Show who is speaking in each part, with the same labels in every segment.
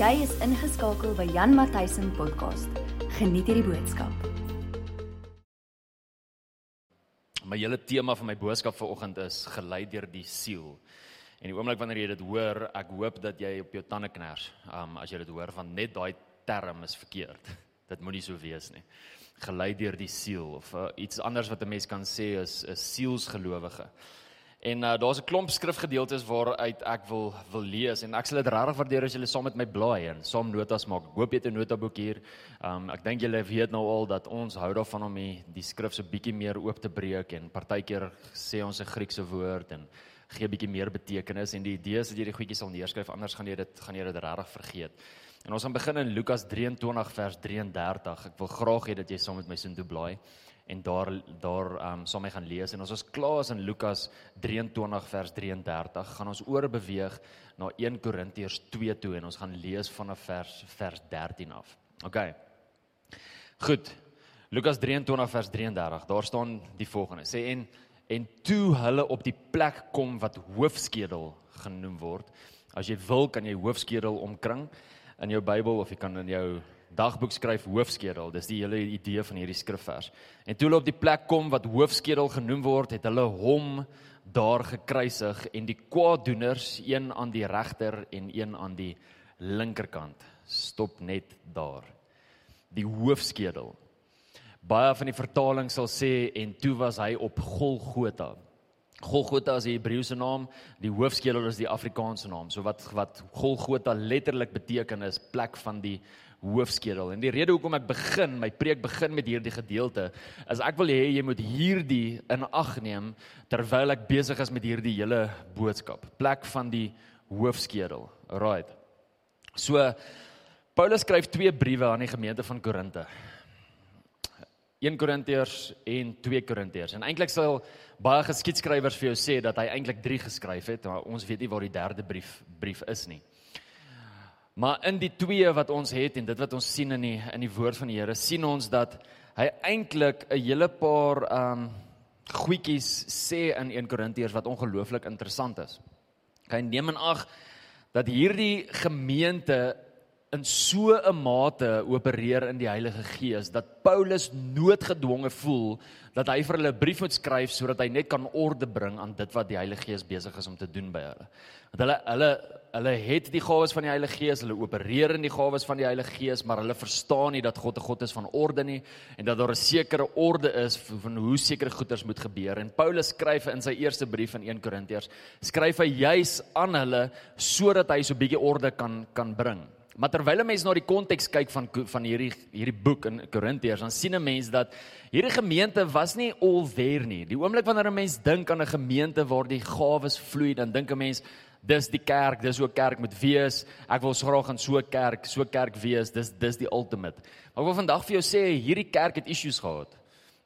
Speaker 1: Jy is ingeskakel by Jan Matthysen podcast. Geniet hierdie boodskap.
Speaker 2: My hele tema van my boodskap vanoggend is gelei deur die siel. En die oomblik wanneer jy dit hoor, ek hoop dat jy op jou tande kners. Um as jy dit hoor van net daai term is verkeerd. Dit moenie so wees nie. Gelei deur die siel of uh, iets anders wat 'n mens kan sê is 'n sielsgelowige. En uh, daar's 'n klomp skrifgedeeltes waaruit ek wil wil lees en ek sal dit regtig waardeer as julle saam met my blaai en saam notas maak. Ek hoop jy het 'n notaboek hier. Um ek dink julle weet nou al dat ons hou daarvan om die, die skrif so bietjie meer oop te breek en partykeer sê ons 'n Griekse woord en gee bietjie meer betekenis en die idee is dat jy die goedjies sal neerskryf anders gaan jy dit gaan jy dit regtig vergeet. En ons gaan begin in Lukas 23 vers 33. Ek wil graag hê dat jy saam met my soontoe blaai en daar daar ehm um, saam mee gaan lees en ons is klaar in Lukas 23 vers 33 gaan ons oor beweeg na 1 Korintiërs 2 toe en ons gaan lees vanaf vers vers 13 af. OK. Goed. Lukas 23 vers 33. Daar staan die volgende. Sê en en toe hulle op die plek kom wat hoofskedel genoem word. As jy wil kan jy hoofskedel omkring in jou Bybel of jy kan in jou dagboek skryf hoofskedel. Dis die hele idee van hierdie skrifvers. En toe hulle op die plek kom wat hoofskedel genoem word, het hulle hom daar gekruisig en die kwaaddoeners een aan die regter en een aan die linkerkant. Stop net daar. Die hoofskedel. Baie van die vertalings sal sê en toe was hy op Golgotha. Golgotha is die Hebreëse naam, die hoofskedel is die Afrikaanse naam. So wat wat Golgotha letterlik beteken is plek van die hoofskedel. En die rede hoekom ek begin, my preek begin met hierdie gedeelte, is ek wil hê jy moet hierdie in ag neem terwyl ek besig is met hierdie hele boodskap. Plek van die hoofskedel. Right. So Paulus skryf twee briewe aan die gemeente van Korinte. 1 Korintiërs en 2 Korintiërs. En eintlik sal baie geskiedskrywers vir jou sê dat hy eintlik 3 geskryf het, maar ons weet nie waar die derde brief brief is nie. Maar in die twee wat ons het en dit wat ons sien in die in die woord van die Here, sien ons dat hy eintlik 'n hele paar um goedjies sê in 1 Korintiërs wat ongelooflik interessant is. Hy neem in ag dat hierdie gemeente in so 'n mate opereer in die Heilige Gees dat Paulus noodgedwonge voel dat hy vir hulle 'n brief moet skryf sodat hy net kan orde bring aan dit wat die Heilige Gees besig is om te doen by hulle. Want hulle hulle hulle het die gawes van die Heilige Gees, hulle opereer in die gawes van die Heilige Gees, maar hulle verstaan nie dat God 'n God is van orde nie en dat daar 'n sekere orde is van hoe sekere goeders moet gebeur. En Paulus skryf in sy eerste brief in 1 Korintiërs, skryf hy juis aan hulle sodat hy so 'n bietjie orde kan kan bring. Maar terwyl 'n mens na die konteks kyk van van hierdie hierdie boek in Korintiërs, dan sien 'n mens dat hierdie gemeente was nie all there nie. Die oomblik wanneer 'n mens dink aan 'n gemeente waar die gawes vloei, dan dink 'n mens dis die kerk, dis hoe 'n kerk moet wees. Ek wil so graag in so 'n kerk, so 'n kerk wees. Dis dis die ultimate. Maar ek wil vandag vir jou sê hierdie kerk het issues gehad.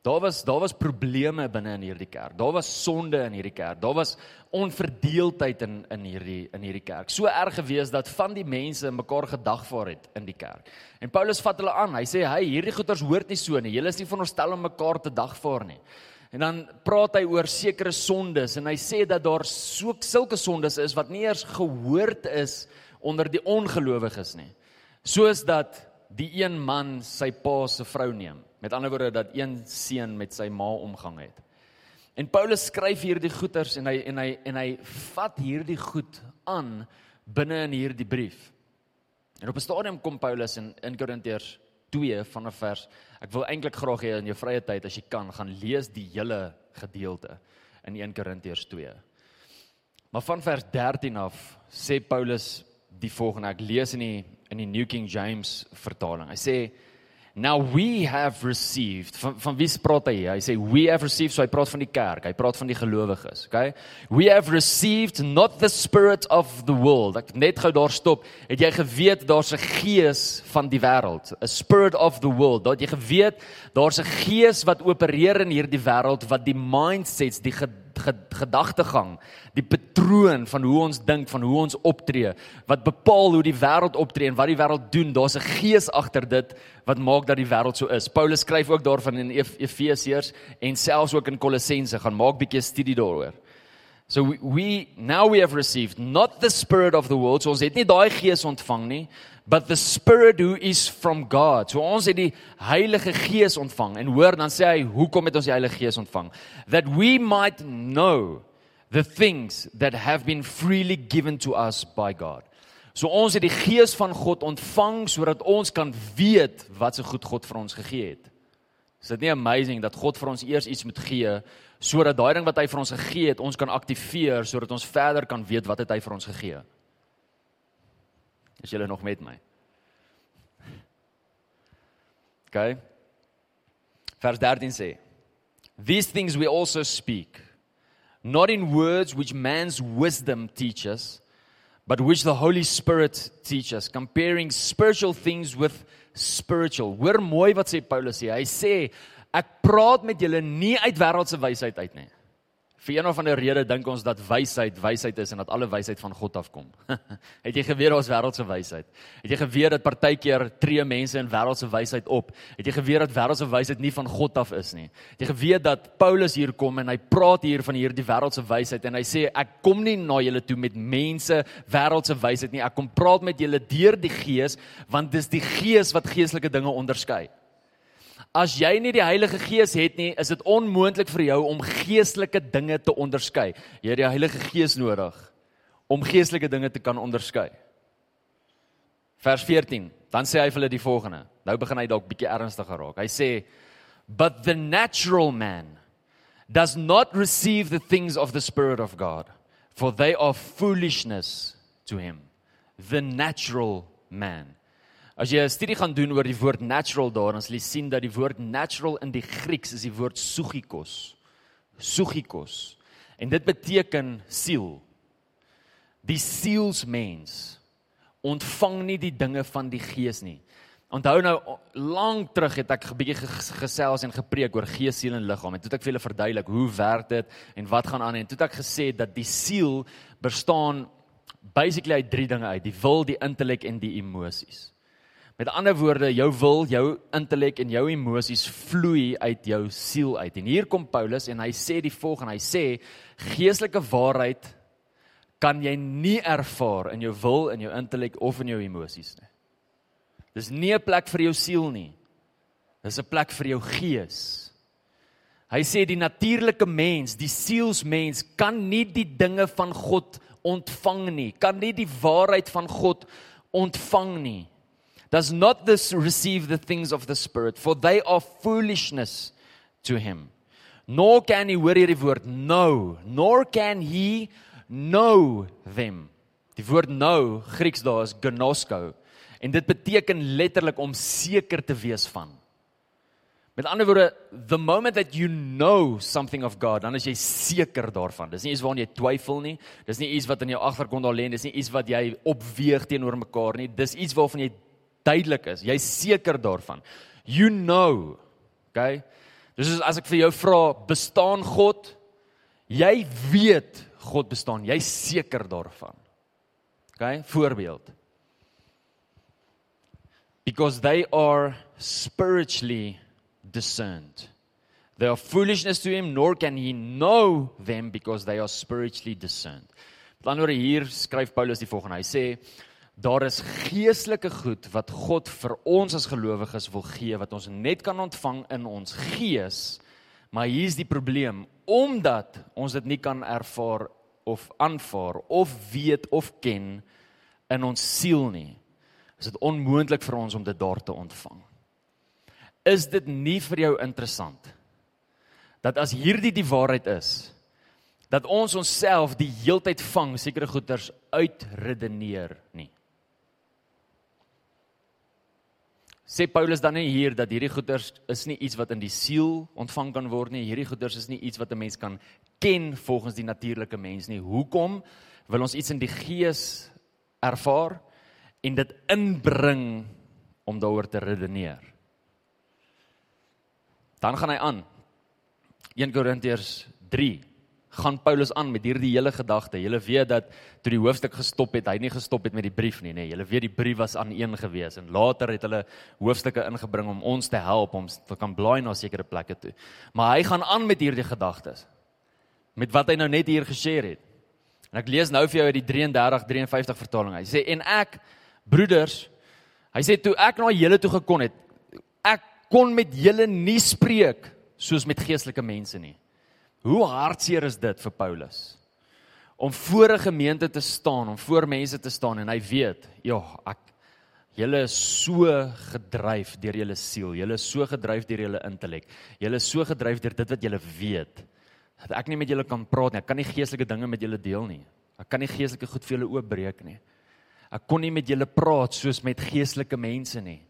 Speaker 2: Daar was daar was probleme binne in hierdie kerk. Daar was sonde in hierdie kerk. Daar was onverdeeldheid in in hierdie in hierdie kerk. So erg gewees dat van die mense mekaar gedagvaar het in die kerk. En Paulus vat hulle aan. Hy sê: "Hey, hierdie goeters hoort nie so nie. Julle is nie veronderstel om mekaar te dagvaar nie." En dan praat hy oor sekere sondes en hy sê dat daar so sulke sondes is wat nie eers gehoord is onder die ongelowiges nie. Soos dat die een man sy pa se vrou neem Met ander woorde dat een seun met sy ma omgang het. En Paulus skryf hierdie goeters en hy en hy en hy vat hierdie goed aan binne in hierdie brief. En op 'n stadium kom Paulus in in Korintiërs 2 vanaf vers ek wil eintlik graag hê in jou vrye tyd as jy kan gaan lees die hele gedeelte in 1 Korintiërs 2. Maar van vers 13 af sê Paulus die volgende ek lees in die in die New King James vertaling. Hy sê Now we have received van van wie praat hy? Hy sê we have received so hy praat van die kerk. Hy praat van die gelowiges, okay? We have received not the spirit of the world. Ek net gou daar stop. Het jy geweet daar's 'n gees van die wêreld, a spirit of the world. Dat jy geweet daar's 'n gees wat opereer in hierdie wêreld wat die mindsets, die gedagtegang, die patroon van hoe ons dink, van hoe ons optree, wat bepaal hoe die wêreld optree en wat die wêreld doen. Daar's 'n gees agter dit wat maak dat die wêreld so is. Paulus skryf ook daarvan in Efesiërs en selfs ook in Kolossense. Gaan maak bietjie studie daaroor. So we, we now we have received not the spirit of the world. So ons het nie daai gees ontvang nie, but the spirit who is from God. So ons het die Heilige Gees ontvang. En hoor, dan sê hy, hoekom het ons die Heilige Gees ontvang? That we might know the things that have been freely given to us by God. So ons het die gees van God ontvang sodat ons kan weet wat se so goed God vir ons gegee het. Is dit nie amazing dat God vir ons eers iets moet gee sodat daai ding wat hy vir ons gegee het, ons kan aktiveer sodat ons verder kan weet wat het hy vir ons gegee? Is julle nog met my? OK. Vers 13 sê: These things we also speak not in words which man's wisdom teaches but which the Holy Spirit teaches, comparing spiritual things with spiritual. Hoor mooi wat sê Paulus sê. Hy sê ek praat met julle nie uit wêreldse wysheid uit nie. Vir een of ander rede dink ons dat wysheid wysheid is en dat alle wysheid van God afkom. het jy geweet daar's wêreldse wysheid? Het jy geweet dat partykeer tree mense in wêreldse wysheid op? Het jy geweet dat wêreldse wysheid nie van God af is nie? Het jy geweet dat Paulus hier kom en hy praat hier van hierdie wêreldse wysheid en hy sê ek kom nie na julle toe met mense wêreldse wysheid nie. Ek kom praat met julle deur die Gees want dis die Gees wat geestelike dinge onderskei. As jy nie die Heilige Gees het nie, is dit onmoontlik vir jou om geestelike dinge te onderskei. Jy het die Heilige Gees nodig om geestelike dinge te kan onderskei. Vers 14. Dan sê hy vir hulle die volgende. Nou begin hy dalk bietjie ernstiger raak. Hy sê but the natural man does not receive the things of the spirit of God for they are foolishness to him. The natural man. As jy 'n studie gaan doen oor die woord natural daar, dan sal jy sien dat die woord natural in die Grieks is die woord sugikos. Sugikos. En dit beteken siel. Die sielsmens ontvang nie die dinge van die gees nie. Onthou nou lank terug het ek 'n bietjie gesels en gepreek oor gees, siel en liggaam en toe het ek vir julle verduidelik hoe werk dit en wat gaan aan en toe het ek gesê dat die siel bestaan basically uit drie dinge uit: die wil, die intellek en die emosies. Met ander woorde, jou wil, jou intellek en jou emosies vloei uit jou siel uit. En hier kom Paulus en hy sê die volgende, hy sê geestelike waarheid kan jy nie ervaar in jou wil, in jou intellek of in jou emosies nie. Dis nie 'n plek vir jou siel nie. Dis 'n plek vir jou gees. Hy sê die natuurlike mens, die sielsmens kan nie die dinge van God ontvang nie, kan nie die waarheid van God ontvang nie does not this receive the things of the spirit for they are foolishness to him nor can he hoor hierdie woord know nor can he know them die woord know Grieks daar is gnosko en dit beteken letterlik om seker te wees van Met ander woorde, the moment that you know something of God, dan is jy seker daarvan. Dis nie iets waarna jy twyfel nie. Dis nie iets wat in jou agtergrond al lê, dis nie iets wat jy opweeg teenoor mekaar nie. Dis iets waarvan jy duidelik is. Jy's seker daarvan. You know. Okay? Dis as ek vir jou vra, bestaan God? Jy weet God bestaan. Jy's seker daarvan. Okay? Voorbeeld. Because they are spiritually discerned. They are foolishness to him nor can he know them because they are spiritually discerned. Dan oor hier skryf Paulus die volgende. Hy sê daar is geestelike goed wat God vir ons as gelowiges wil gee wat ons net kan ontvang in ons gees. Maar hier's die probleem, omdat ons dit nie kan ervaar of aanvaar of weet of ken in ons siel nie. Is dit onmoontlik vir ons om dit daar te ontvang. Is dit nie vir jou interessant dat as hierdie die waarheid is dat ons onsself die heeltyd vang sekere goeters uitredeneer nie. Sê Paulus dan nie hier dat hierdie goeders is nie iets wat in die siel ontvang kan word nie. Hierdie goeders is nie iets wat 'n mens kan ken volgens die natuurlike mens nie. Hoekom wil ons iets in die gees ervaar en dit inbring om daaroor te redeneer? Dan gaan hy aan. 1 Korintiërs 3 gaan Paulus aan met hierdie hele gedagte. Julle weet dat toe die hoofstuk gestop het, hy nie gestop het met die brief nie, nê. Nee. Julle weet die brief was aan een gewees en later het hulle hoofstukke ingebring om ons te help om te kan blaai na sekere plekke toe. Maar hy gaan aan met hierdie gedagtes. met wat hy nou net hier geshare het. En ek lees nou vir jou uit die 33 53 vertaling. Hy sê en ek broeders, hy sê toe ek na julle toe gekon het, ek kon met julle nie spreek soos met geestelike mense nie. Hoe hartseer is dit vir Paulus? Om voor 'n gemeente te staan, om voor mense te staan en hy weet, ja, ek julle is so gedryf deur julle siel, julle is so gedryf deur julle intellek. Julle is so gedryf deur dit wat julle weet dat ek nie met julle kan praat nie. Ek kan nie geestelike dinge met julle deel nie. Ek kan nie geestelike goed vir julle oopbreek nie. Ek kon nie met julle praat soos met geestelike mense nie.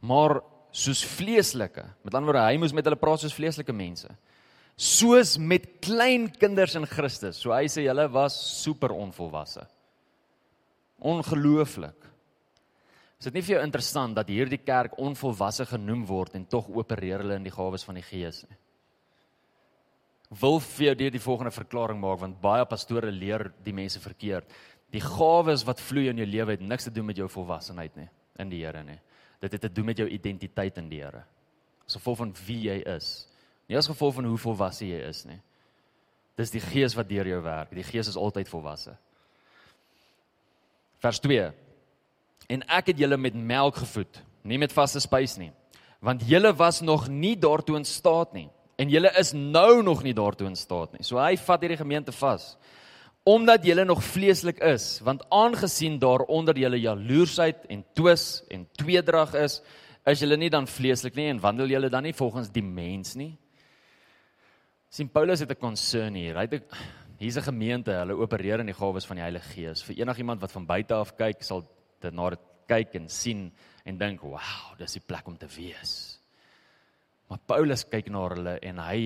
Speaker 2: Maar soos vleeslike. Met ander woorde, hy moes met hulle praat soos vleeslike mense. Soos met klein kinders in Christus. So hy sê hulle was super onvolwasse. Ongelooflik. Is dit nie vir jou interessant dat hierdie kerk onvolwasse genoem word en tog opereer hulle in die gawes van die Gees nie? Wil vir jou die volgende verklaring maak want baie pastore leer die mense verkeerd. Die gawes wat vloei in jou lewe het niks te doen met jou volwassenheid nie in die Here nie. Dit het te doen met jou identiteit in die Here. As gevolg van wie jy is. Nie as gevolg van hoe volwasse jy is nie. Dis die Gees wat deur jou werk. Die Gees is altyd volwasse. Vers 2. En ek het julle met melk gevoed, nie met vaste spys nie, want julle was nog nie daartoe in staat nie en julle is nou nog nie daartoe in staat nie. So hy vat hierdie gemeente vas omdat julle nog vleeslik is, want aangesien daaronder julle jaloersheid en twis en tweedrag is, is julle nie dan vleeslik nie en wandel julle dan nie volgens die mens nie. Sien Paulus het 'n concern hier. Hy het hier's 'n gemeente, hulle opereer in die gawes van die Heilige Gees. Vir enigiemand wat van buite af kyk, sal dit na dit kyk en sien en dink, "Wow, dis die plek om te wees." Maar Paulus kyk na hulle en hy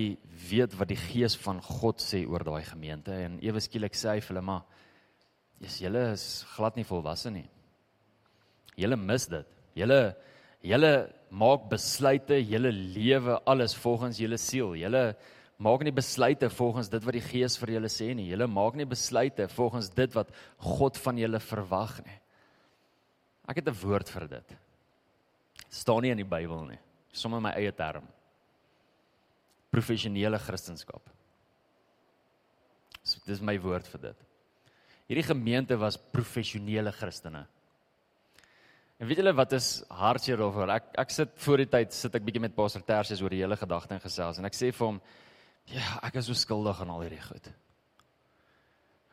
Speaker 2: weet wat die gees van God sê oor daai gemeente en ewe skielik sê hy vir hulle maar is julle is glad nie volwasse nie. Julle mis dit. Julle julle maak besluite, julle lewe alles volgens julle siel. Julle maak nie besluite volgens dit wat die gees vir julle sê nie. Julle maak nie besluite volgens dit wat God van julle verwag nie. Ek het 'n woord vir dit. Staan nie in die Bybel nie sommer my eie term. Professionele Christendom. So dis my woord vir dit. Hierdie gemeente was professionele Christene. En weet julle wat is hartseer daaroor? Ek ek sit voor die tyd sit ek bietjie met Pastor Tersius oor die hele gedagte en gesels en ek sê vir hom ja, ek is so skuldig aan al hierdie goed.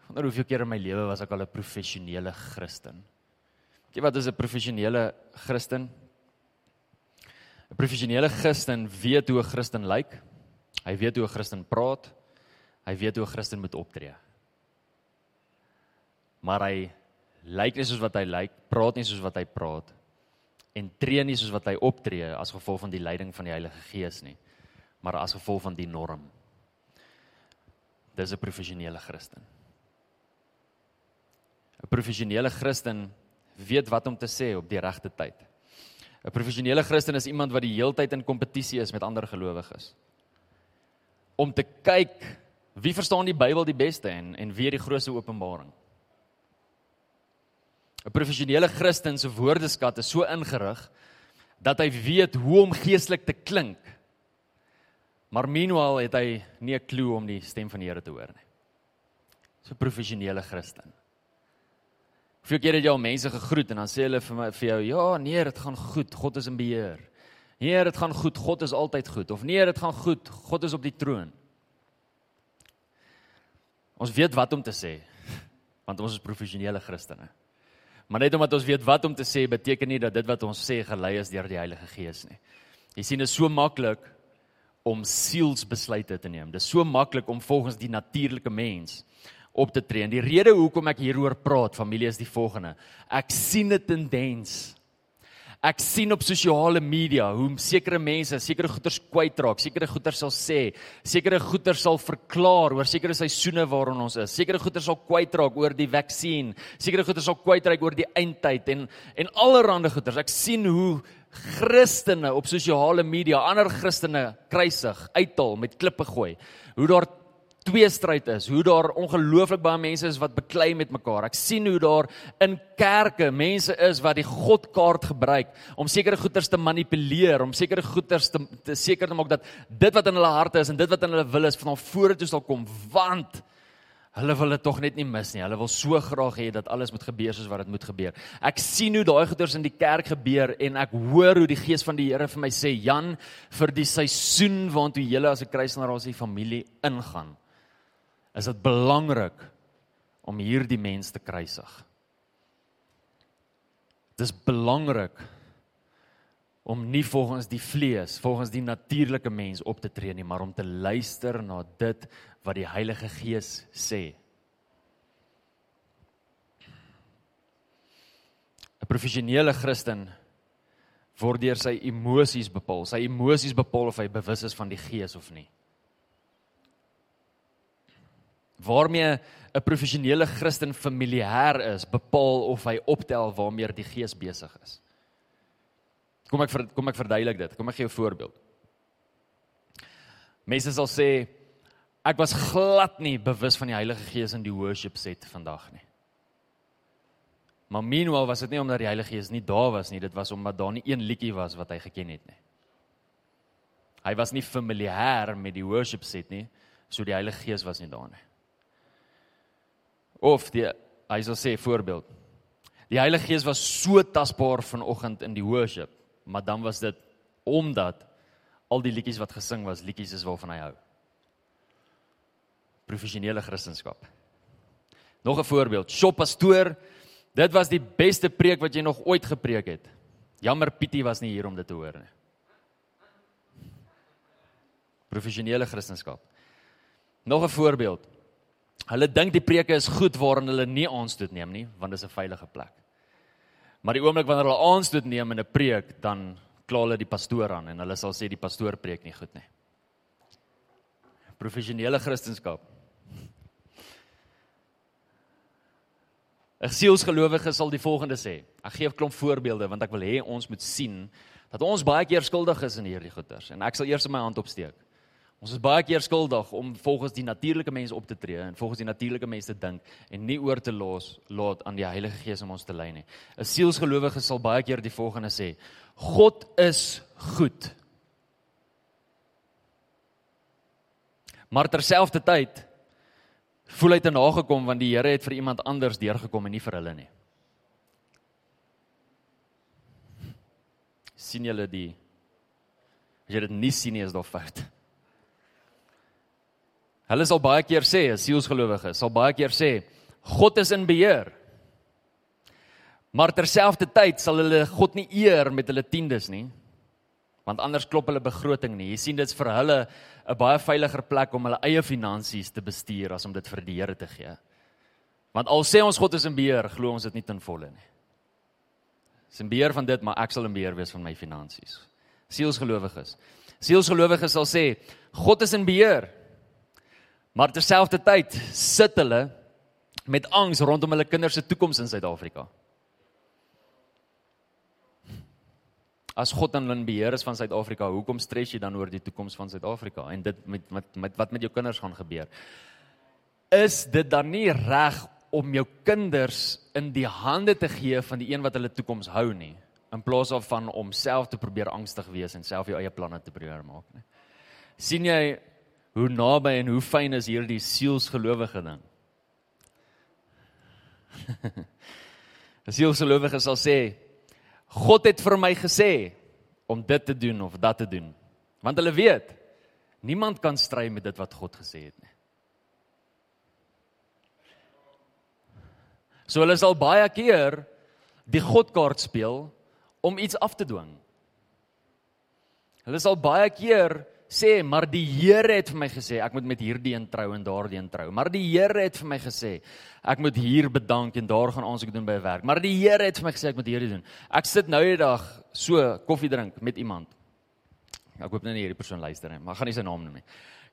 Speaker 2: Wonder hoeveel keer in my lewe was ek al 'n professionele Christen? Weet jy wat is 'n professionele Christen? Professionele Christen weet hoe 'n Christen lyk. Hy weet hoe 'n Christen praat. Hy weet hoe 'n Christen moet optree. Maar hy lyk nie soos wat hy lyk, praat nie soos wat hy praat en tree nie soos wat hy optree as gevolg van die leiding van die Heilige Gees nie, maar as gevolg van die norm. Dis 'n professionele Christen. 'n Professionele Christen weet wat om te sê op die regte tyd. 'n Professionele Christen is iemand wat die heeltyd in kompetisie is met ander gelowiges. Om te kyk wie verstaan die Bybel die beste en en wie het die grootste openbaring. 'n Professionele Christen se woordeskat is so ingerig dat hy weet hoe om geestelik te klink. Maar meanwhile het hy nie 'n klou om die stem van die Here te hoor nie. So professionele Christen. Hoeveel keer het jy al mense gegroet en dan sê hulle vir my vir jou, "Ja, nee, dit gaan goed. God is in beheer." Nee, dit gaan goed. God is altyd goed. Of nee, dit gaan goed. God is op die troon. Ons weet wat om te sê, want ons is professionele Christene. Maar net omdat ons weet wat om te sê, beteken nie dat dit wat ons sê gelei is deur die Heilige Gees nie. Jy sien, dit is so maklik om sielsbesluite te neem. Dit is so maklik om volgens die natuurlike mens op te tree. En die rede hoekom ek hieroor praat, familie, is die volgende. Ek sien 'n tendens. Ek sien op sosiale media hoe sekere mense sekere goeters kwytraak, sekere goeters sal sê, sekere goeters sal verklaar oor sekere seisoene waarin ons is. Sekere goeters sal kwytraak oor die vaksin, sekere goeters sal kwytraak oor die eindtyd en en allerlei goeters. Ek sien hoe Christene op sosiale media ander Christene kruisig, uithaal met klippe gooi. Hoe daar tweestryd is, hoe daar ongelooflik baie mense is wat beklei met mekaar. Ek sien hoe daar in kerke mense is wat die godkaart gebruik om sekere goeders te manipuleer, om sekere goeders te, te seker te maak dat dit wat in hulle harte is en dit wat in hulle wil is van vorentoe sal kom, want Hulle wil dit tog net nie mis nie. Hulle wil so graag hê dat alles moet gebeur soos wat dit moet gebeur. Ek sien hoe daai goeders in die kerk gebeur en ek hoor hoe die gees van die Here vir my sê, "Jan, vir die seisoen waantoe jy as 'n kruisnarasie familie ingaan, is dit belangrik om hierdie mense te kruisig." Dis belangrik om nie volgens die vlees, volgens die natuurlike mens op te tree nie, maar om te luister na dit wat die Heilige Gees sê. 'n Professionele Christen word deur sy emosies bepaal. Sy emosies bepaal of hy bewus is van die Gees of nie. Waarmee 'n professionele Christen familier is, bepaal of hy optel waarmee die Gees besig is. Kom ek kom ek verduidelik dit. Kom ek gee 'n voorbeeld. Mense sal sê Ek was glad nie bewus van die Heilige Gees in die worship set vandag nie. Maar meanwhile was dit nie omdat die Heilige Gees nie daar was nie, dit was omdat daar nie een liedjie was wat hy geken het nie. Hy was nie familier met die worship set nie, so die Heilige Gees was nie daar nie. Of die hy sal sê voorbeeld. Die Heilige Gees was so tasbaar vanoggend in die worship, maar dan was dit omdat al die liedjies wat gesing was, liedjies is waarvan hy hou professionele Christendom. Nog 'n voorbeeld, Shop pastoor, dit was die beste preek wat jy nog ooit gepreek het. Jammer Pietie was nie hier om dit te hoor nie. Professionele Christendom. Nog 'n voorbeeld. Hulle dink die preke is goed waarin hulle nie aanstoot neem nie, want dit is 'n veilige plek. Maar die oomblik wanneer hulle aanstoot neem in 'n preek, dan kla hulle die pastoor aan en hulle sal sê die pastoor preek nie goed nie. Professionele Christendom. 'n Sielsgelowige sal die volgende sê. Ek gee 'n klomp voorbeelde want ek wil hê ons moet sien dat ons baie keer skuldig is in hierdie goeters en ek sal eers my hand opsteek. Ons is baie keer skuldig om volgens die natuurlike mens op te tree en volgens die natuurlike mens te dink en nie oor te los laat aan die Heilige Gees om ons te lei nie. 'n Sielsgelowige sal baie keer die volgende sê: God is goed. Maar terselfdertyd voel hy te nagekom want die Here het vir iemand anders deurgekom en nie vir hulle nie. sien julle die as jy dit nie sien nie is daar fout. Hulle sal baie keer sê, sielsgelowiges, sal baie keer sê God is in beheer. Maar terselfdertyd sal hulle God nie eer met hulle tiendes nie. Want anders klop hulle begroting nie. Jy sien dit's vir hulle 'n baie veiliger plek om hulle eie finansies te bestuur as om dit vir die Here te gee. Want al sê ons God is in beheer, glo ons dit nie ten volle nie. Is in beheer van dit, maar ek sal in beheer wees van my finansies. Sielsgelowiges. Sielsgelowiges sal sê God is in beheer. Maar terselfdertyd sit hulle met angs rondom hulle kinders se toekoms in Suid-Afrika. as God dan in beheer is van Suid-Afrika, hoekom stres jy dan oor die toekoms van Suid-Afrika en dit met, met met wat met jou kinders gaan gebeur? Is dit dan nie reg om jou kinders in die hande te gee van die een wat hulle toekoms hou nie, in plaas daarvan om self te probeer angstig wees en self jou eie planne te probeer maak nie? sien jy hoe naby en hoe fyn is hierdie sielsgelowige ding? 'n Sielsgelowige sal sê God het vir my gesê om dit te doen of dat te doen. Want hulle weet niemand kan stry met dit wat God gesê het nie. So hulle sal baie keer die Godkaart speel om iets af te dwing. Hulle sal baie keer sê maar die Here het vir my gesê ek moet met hierdie een trou en daardie een trou. Maar die Here het vir my gesê ek moet hier bedank en daar gaan aansoek doen by 'n werk. Maar die Here het vir my gesê ek moet hierdie doen. Ek sit nou die dag so koffie drink met iemand. Ek hoop nou nie hierdie persoon luister nie, maar gaan nie sy naam noem nie.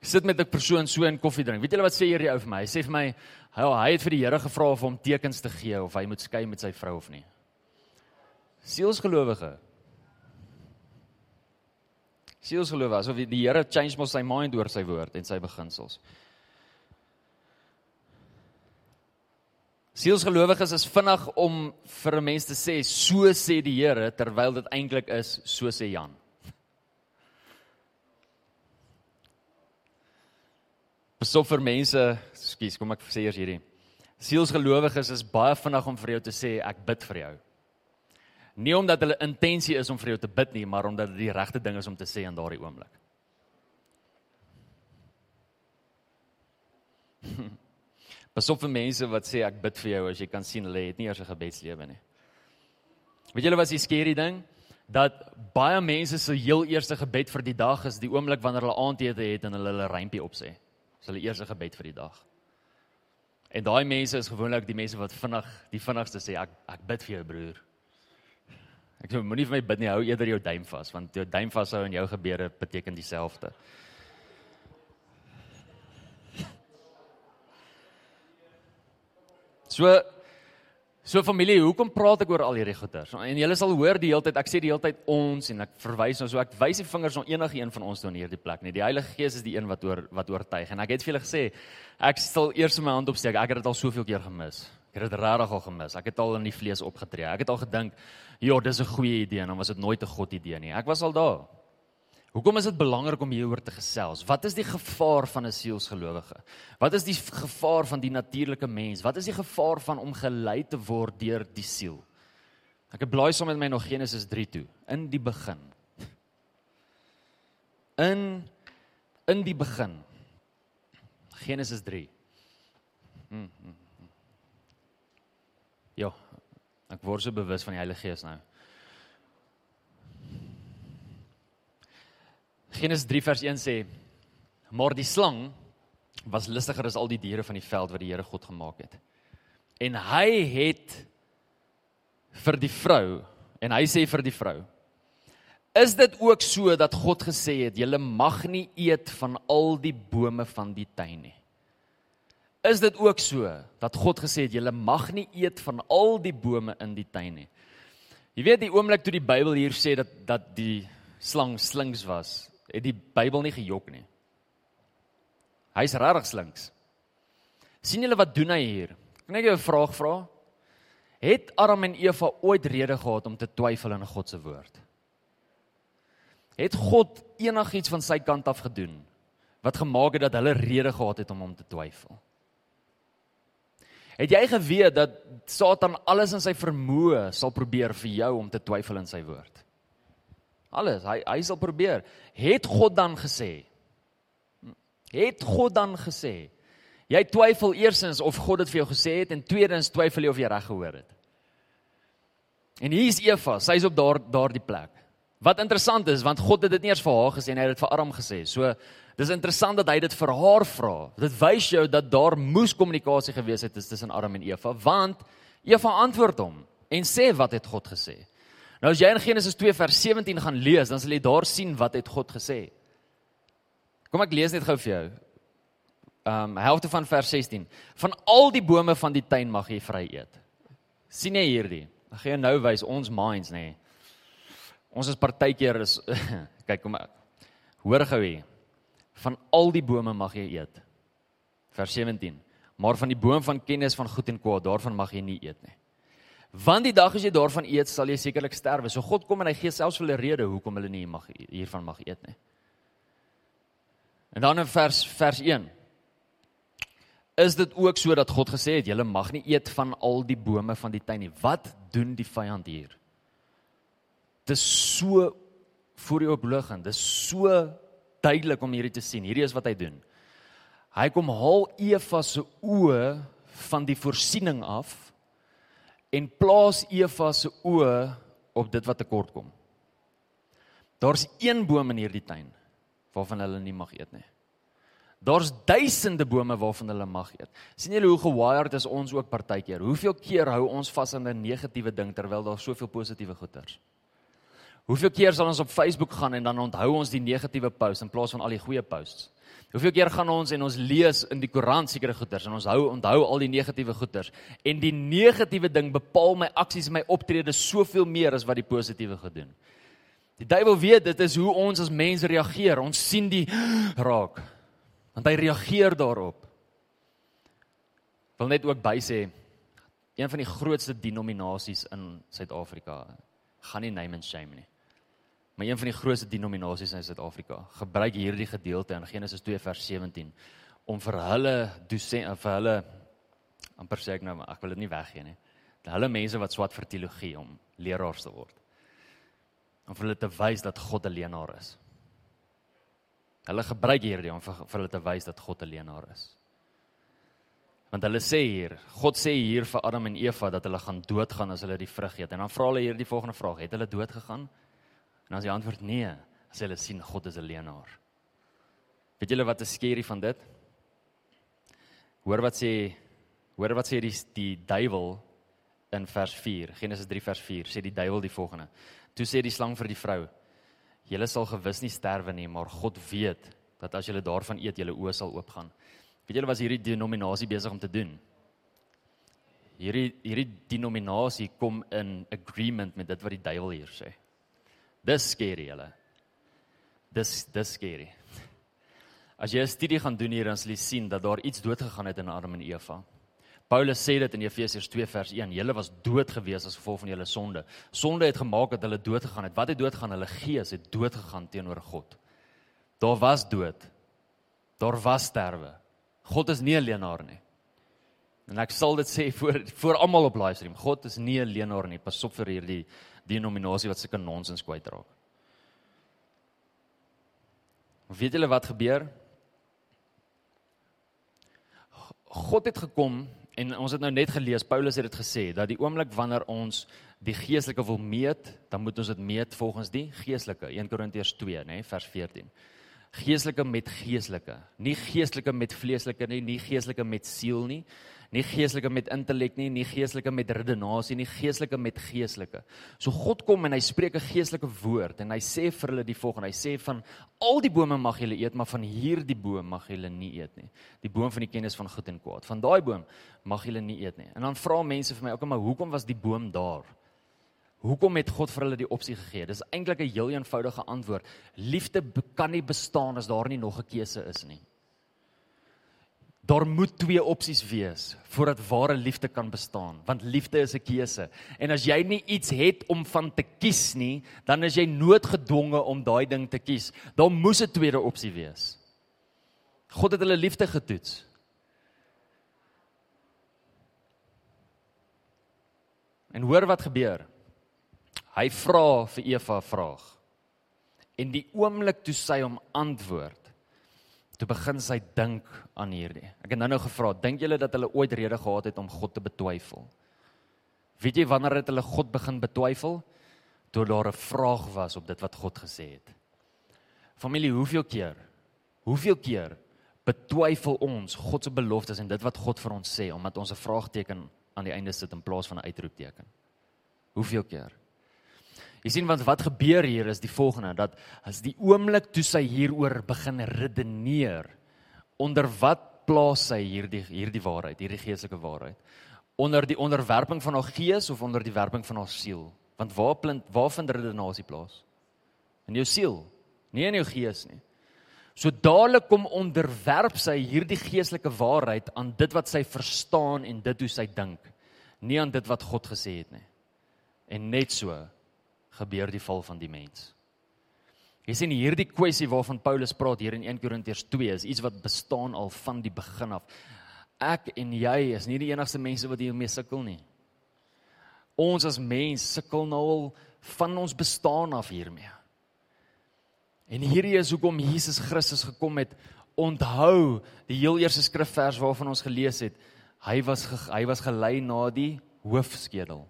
Speaker 2: Ek sit met 'n persoon so in koffie drink. Weet julle wat sê hierdie ou vir my? Hy sê vir my hy het vir die Here gevra of hom tekens te gee of hy moet skei met sy vrou of nie. Sielsgelowige Sielsgeloof asof die Here change mos sy mind oor sy woord en sy beginsels. Sielsgelowiges is vinnig om vir 'n mens te sê so sê die Here terwyl dit eintlik is so sê Jan. Besop vir mense, skus, kom ek sê eers hierdie. Sielsgelowiges is baie vinnig om vir jou te sê ek bid vir jou. Nie omdat hulle intensie is om vir jou te bid nie, maar omdat dit die regte ding is om te sê in daardie oomblik. Pasop vir mense wat sê ek bid vir jou as jy kan sien hulle het nie eers 'n gebedslewe nie. Weet julle wat is die skerry ding? Dat baie mense se heel eerste gebed vir die dag is die oomblik wanneer hulle aandete het en hulle hulle rympie opsê. Dis hulle eerste gebed vir die dag. En daai mense is gewoonlik die mense wat vinnig die vinnigste sê ek ek bid vir jou broer. Ek sê moenie vir my bid nie, hou eerder jou duim vas want jou duim vashou in jou gebede beteken dieselfde. So so familie, hoekom praat ek oor al hierdie goeters? En julle sal hoor die hele tyd, ek sê die hele tyd ons en ek verwys nou so ek wys die vingers na enige een van ons toe in hierdie plek nie. Die Heilige Gees is die een wat oor wat oortuig en ek het vir julle gesê ek sal eers my hand opsteek. Ek het dit al soveel keer gemis. Ek het dit regtig al gemis. Ek het al in die vlees opgetree. Ek het al gedink, "Ja, dis 'n goeie idee," en dan was dit nooit 'n God idee nie. Ek was al daar. Hoekom is dit belangrik om hieroor te gesels? Wat is die gevaar van 'n sielsgelowige? Wat is die gevaar van die natuurlike mens? Wat is die gevaar van om gelei te word deur die siel? Ek het blaai saam met my nog Genesis 3 toe. In die begin. In in die begin. Genesis 3. Hmm, hmm, hmm. Ja, ek word so bewus van die Heilige Gees nou. Genesis 3 vers 1 sê: Maar die slang was listiger as al die diere van die veld wat die Here God gemaak het. En hy het vir die vrou en hy sê vir die vrou: Is dit ook so dat God gesê het julle mag nie eet van al die bome van die tuin nie? Is dit ook so dat God gesê het julle mag nie eet van al die bome in die tuin nie? Jy weet die oomblik toe die Bybel hier sê dat dat die slang slinks was, het die Bybel nie gejok nie. Hy's regtig slinks. sien julle wat doen hy hier? Kan ek jou 'n vraag vra? Het Adam en Eva ooit rede gehad om te twyfel in God se woord? Het God enigiets van sy kant af gedoen wat gemaak het dat hulle rede gehad het om hom te twyfel? Het jy geweet dat Satan alles in sy vermoë sal probeer vir jou om te twyfel in sy woord? Alles. Hy hy sal probeer. Het God dan gesê? Het God dan gesê? Jy twyfel eersins of God dit vir jou gesê het en tweedens twyfel jy of jy reg gehoor het. En hier is Eva, sy's op daar daardie plek. Wat interessant is, want God het dit nie eers vir haar gesê nie, hy het dit vir Adam gesê. So dis interessant dat hy dit vir haar vra. Dit wys jou dat daar moes kommunikasie gewees het tussen Adam en Eva, want Eva antwoord hom en sê wat het God gesê? Nou as jy in Genesis 2 vers 17 gaan lees, dan sal jy daar sien wat het God gesê. Kom ek lees net gou vir jou. Um helfte van vers 16. Van al die bome van die tuin mag jy vry eet. sien jy hierdie? Ek gaan jou nou wys ons minds nê. Nee. Ons is partykeer is kyk kom hoor gou hier. Van al die bome mag jy eet. Vers 17. Maar van die boom van kennis van goed en kwaad, daarvan mag jy nie eet nie. Want die dag as jy daarvan eet, sal jy sekerlik sterwe. So God kom en hy gee selfs vir hulle rede hoekom hulle nie mag hiervan mag eet nie. En dan in vers vers 1. Is dit ook so dat God gesê het julle mag nie eet van al die bome van die tuin nie? Wat doen die vyand hier? Dit is so voor jou oogligend. Dit is so duidelik om hierdie te sien. Hierdie is wat hy doen. Hy kom haal Eva se oë van die voorsiening af en plaas Eva se oë op dit wat tekort kom. Daar's een boom in hierdie tuin waarvan hulle nie mag eet nie. Daar's duisende bome waarvan hulle mag eet. sien julle hoe gewired is ons ook partykeer? Hoeveel keer hou ons vas aan 'n negatiewe ding terwyl daar soveel positiewe goeters? Hoeveel keer sal ons op Facebook gaan en dan onthou ons die negatiewe post in plaas van al die goeie posts? Hoeveel keer gaan ons en ons lees in die Koran sekere goeters en ons hou onthou al die negatiewe goeters en die negatiewe ding bepaal my aksies en my optrede soveel meer as wat die positiewe gedoen. Die duiwel weet dit is hoe ons as mense reageer. Ons sien die raak. Want hy reageer daarop. Wil net ook by sê een van die grootste denominasies in Suid-Afrika gaan nie name and shame nie. Maar een van die grootste denominasies in Suid-Afrika gebruik hierdie gedeelte in Genesis 2 vers 17 om vir hulle dosent vir hulle amper sê ek nou ek wil dit nie weggee nie. Hulle mense wat swat vir teologie om leraars te word. Om vir hulle te wys dat God 'n leenaar is. Hulle gebruik hierdie om vir, vir hulle te wys dat God 'n leenaar is. Want hulle sê hier, God sê hier vir Adam en Eva dat hulle gaan doodgaan as hulle die vrug eet. En dan vra hulle hier die volgende vraag: Het hulle dood gegaan? En as die antwoord nee, as hulle sien God is 'n leenaar. Weet julle wat is skerry van dit? Hoor wat sê hoor wat sê die die duiwel in vers 4, Genesis 3 vers 4, sê die duiwel die volgende. Toe sê die slang vir die vrou: "Julle sal gewis nie sterwe nie, maar God weet dat as julle daarvan eet, julle oë sal oopgaan." Weet julle wat hierdie denominasie besig om te doen? Hierdie hierdie denominasie kom in agreement met dit wat die duiwel hier sê. Dis skerry julle. Dis dis skerry. As jy 'n studie gaan doen hier dan sal jy sien dat daar iets dood gegaan het in Adam en Eva. Paulus sê dit in Efesiërs 2 vers 1. Julle was dood gewees as gevolg van julle sonde. Sonde het gemaak dat hulle dood gegaan het. Wat het dood gegaan? Hulle gees het dood gegaan teenoor God. Daar was dood. Daar was sterwe. God is nie 'n leenaar nie. En ek sal dit sê voor voor almal op livestream. God is nie 'n leenaar nie. Pas op vir hierdie denominasie wat sulke nonsens kwytraak. Weet julle wat gebeur? God het gekom En ons het nou net gelees, Paulus het dit gesê dat die oomblik wanneer ons die geestelike wil meet, dan moet ons dit meet volgens die geestelike. 1 Korintiërs 2, nê, vers 14. Geestelike met geestelike, nie geestelike met vleeslike nie, nie geestelike met siel nie, nie geestelike met intellek nie, nie geestelike met redenasie nie, geestelike met geestelike. So God kom en hy spreek 'n geestelike woord en hy sê vir hulle die volgende. Hy sê van al die bome mag julle eet, maar van hierdie boom mag julle nie eet nie. Die boom van die kennis van goed en kwaad. Van daai boom mag julle nie eet nie. En dan vra mense vir my, "Oké, maar hoekom was die boom daar?" Hoekom het God vir hulle die opsie gegee? Dis eintlik 'n heel eenvoudige antwoord. Liefde kan nie bestaan as daar nie nog 'n keuse is nie. Daar moet twee opsies wees voordat ware liefde kan bestaan, want liefde is 'n keuse. En as jy nie iets het om van te kies nie, dan is jy noodgedwonge om daai ding te kies. Daar moes 'n tweede opsie wees. God het hulle liefde getoets. En hoor wat gebeur. Hy vra vir Eva 'n vraag. En die oomblik toe sy hom antwoord, toe begin sy dink aan hierdie. Ek het nou-nou gevra, dink julle dat hulle ooit rede gehad het om God te betwyfel? Weet jy wanneer het hulle God begin betwyfel? Toe daar 'n vraag was op dit wat God gesê het. Familie, hoeveel keer? Hoeveel keer betwyfel ons God se beloftes en dit wat God vir ons sê omdat ons 'n vraagteken aan die einde sit in plaas van 'n uitroepteken? Hoeveel keer? Jy sien want wat gebeur hier is die volgende dat as die oomblik toe sy hieroor begin redeneer onder wat plaas sy hierdie hierdie waarheid, hierdie geestelike waarheid? Onder die onderwerping van haar gees of onder die werping van haar siel? Want waar plint waar vind redenasie plaas? In jou siel, nie in jou gees nie. So dadelik kom onderwerp sy hierdie geestelike waarheid aan dit wat sy verstaan en dit hoe sy dink, nie aan dit wat God gesê het nie. En net so gebeur die val van die mens. Jy sien hierdie kwessie waarvan Paulus praat hier in 1 Korintiërs 2 is iets wat bestaan al van die begin af. Ek en jy is nie die enigste mense wat hiermee sukkel nie. Ons as mens sukkel nou al van ons bestaan af hiermee. En hierdie is hoekom Jesus Christus gekom het. Onthou die heel eerste skrifvers waarvan ons gelees het. Hy was hy was gelei na die hoofskedel.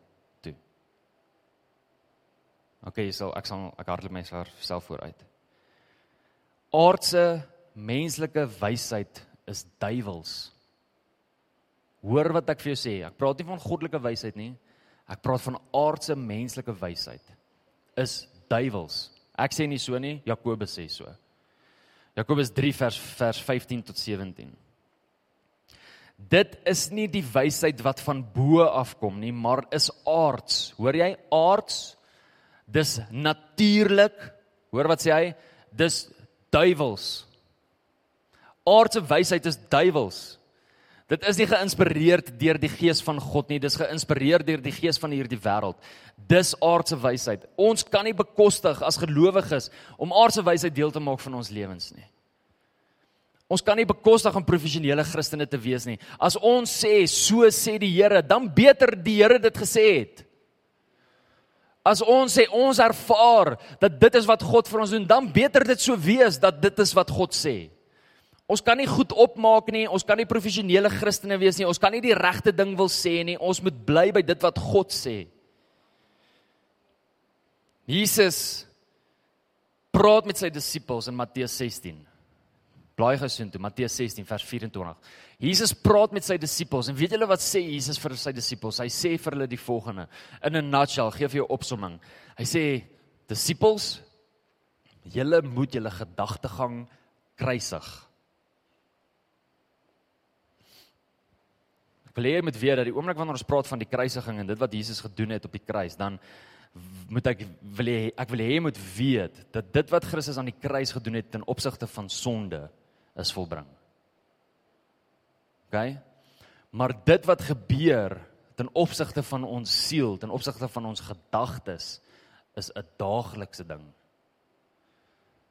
Speaker 2: Okay, so ek sal ek hardloop myself vooruit. Aardse menslike wysheid is duiwels. Hoor wat ek vir jou sê. Ek praat nie van goddelike wysheid nie. Ek praat van aardse menslike wysheid. Is duiwels. Ek sê nie so nie, Jakobus sê so. Jakobus 3 vers vers 15 tot 17. Dit is nie die wysheid wat van bo af kom nie, maar is aards. Hoor jy? Aards dis natuurlik. Hoor wat sê hy? Dis duiwels. Aardse wysheid is duiwels. Dit is nie geïnspireerd deur die gees van God nie, dis geïnspireer deur die gees van hierdie wêreld. Dis aardse wysheid. Ons kan nie bekostig as gelowiges om aardse wysheid deel te maak van ons lewens nie. Ons kan nie bekostig om professionele Christene te wees nie. As ons sê so sê die Here, dan beter die Here dit gesê het. As ons sê ons ervaar dat dit is wat God vir ons doen, dan beter dit so wees dat dit is wat God sê. Ons kan nie goed opmaak nie, ons kan nie professionele Christene wees nie, ons kan nie die regte ding wil sê nie. Ons moet bly by dit wat God sê. Jesus praat met sy disippels in Matteus 16. Blaai gesoen toe Matteus 16 vers 24. Jesus praat met sy disippels en weet julle wat sê Jesus vir sy disippels? Hy sê vir hulle die volgende in 'n nutshell, gee vir jou opsomming. Hy sê disippels, julle moet julle gedagtegang kruisig. Ek wil hê jy moet weet dat die oomblik wanneer ons praat van die kruisiging en dit wat Jesus gedoen het op die kruis, dan moet ek wil hê ek wil hê jy moet weet dat dit wat Christus aan die kruis gedoen het ten opsigte van sonde is volbring. OK? Maar dit wat gebeur ten opsigte van ons siel, ten opsigte van ons gedagtes is 'n daaglikse ding.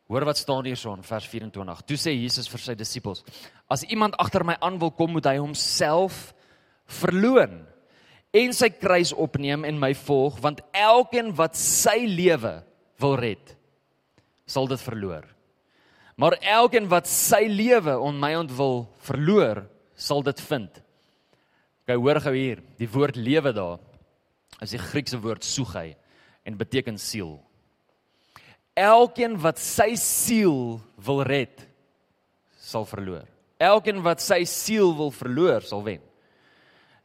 Speaker 2: Hoor wat staan hierso in vers 24. Toe sê Jesus vir sy disippels: As iemand agter my aan wil kom, moet hy homself verloën en sy kruis opneem en my volg, want elkeen wat sy lewe wil red, sal dit verloor. Maar elkeen wat sy lewe on my ontwil verloor, sal dit vind. Kyk hoor gou hier, die woord lewe daar is die Griekse woord sugai en beteken siel. Elkeen wat sy siel wil red, sal verloor. Elkeen wat sy siel wil verloor, sal wen.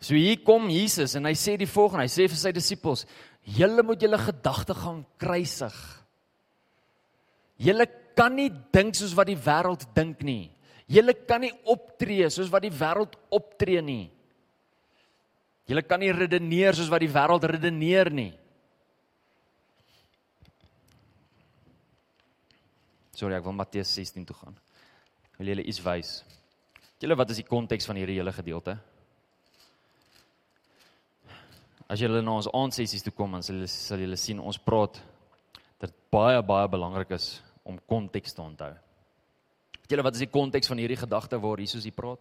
Speaker 2: So hier kom Jesus en hy sê die volgende, hy sê vir sy disippels: "Julle moet julle gedagtegang kruisig. Julle kan nie dink soos wat die wêreld dink nie. Julle kan nie optree soos wat die wêreld optree nie. Julle kan nie redeneer soos wat die wêreld redeneer nie. Sorry, ek wil Matteus 16 toe gaan. Wil julle iets wys? Julle wat is die konteks van hierdie hele gedeelte? As julle na ons aandsessies toe kom, dan sal julle sal julle sien ons praat dat baie baie belangrik is om konteks te onthou. Weet julle wat is die konteks van hierdie gedagte waar Jesus hier praat?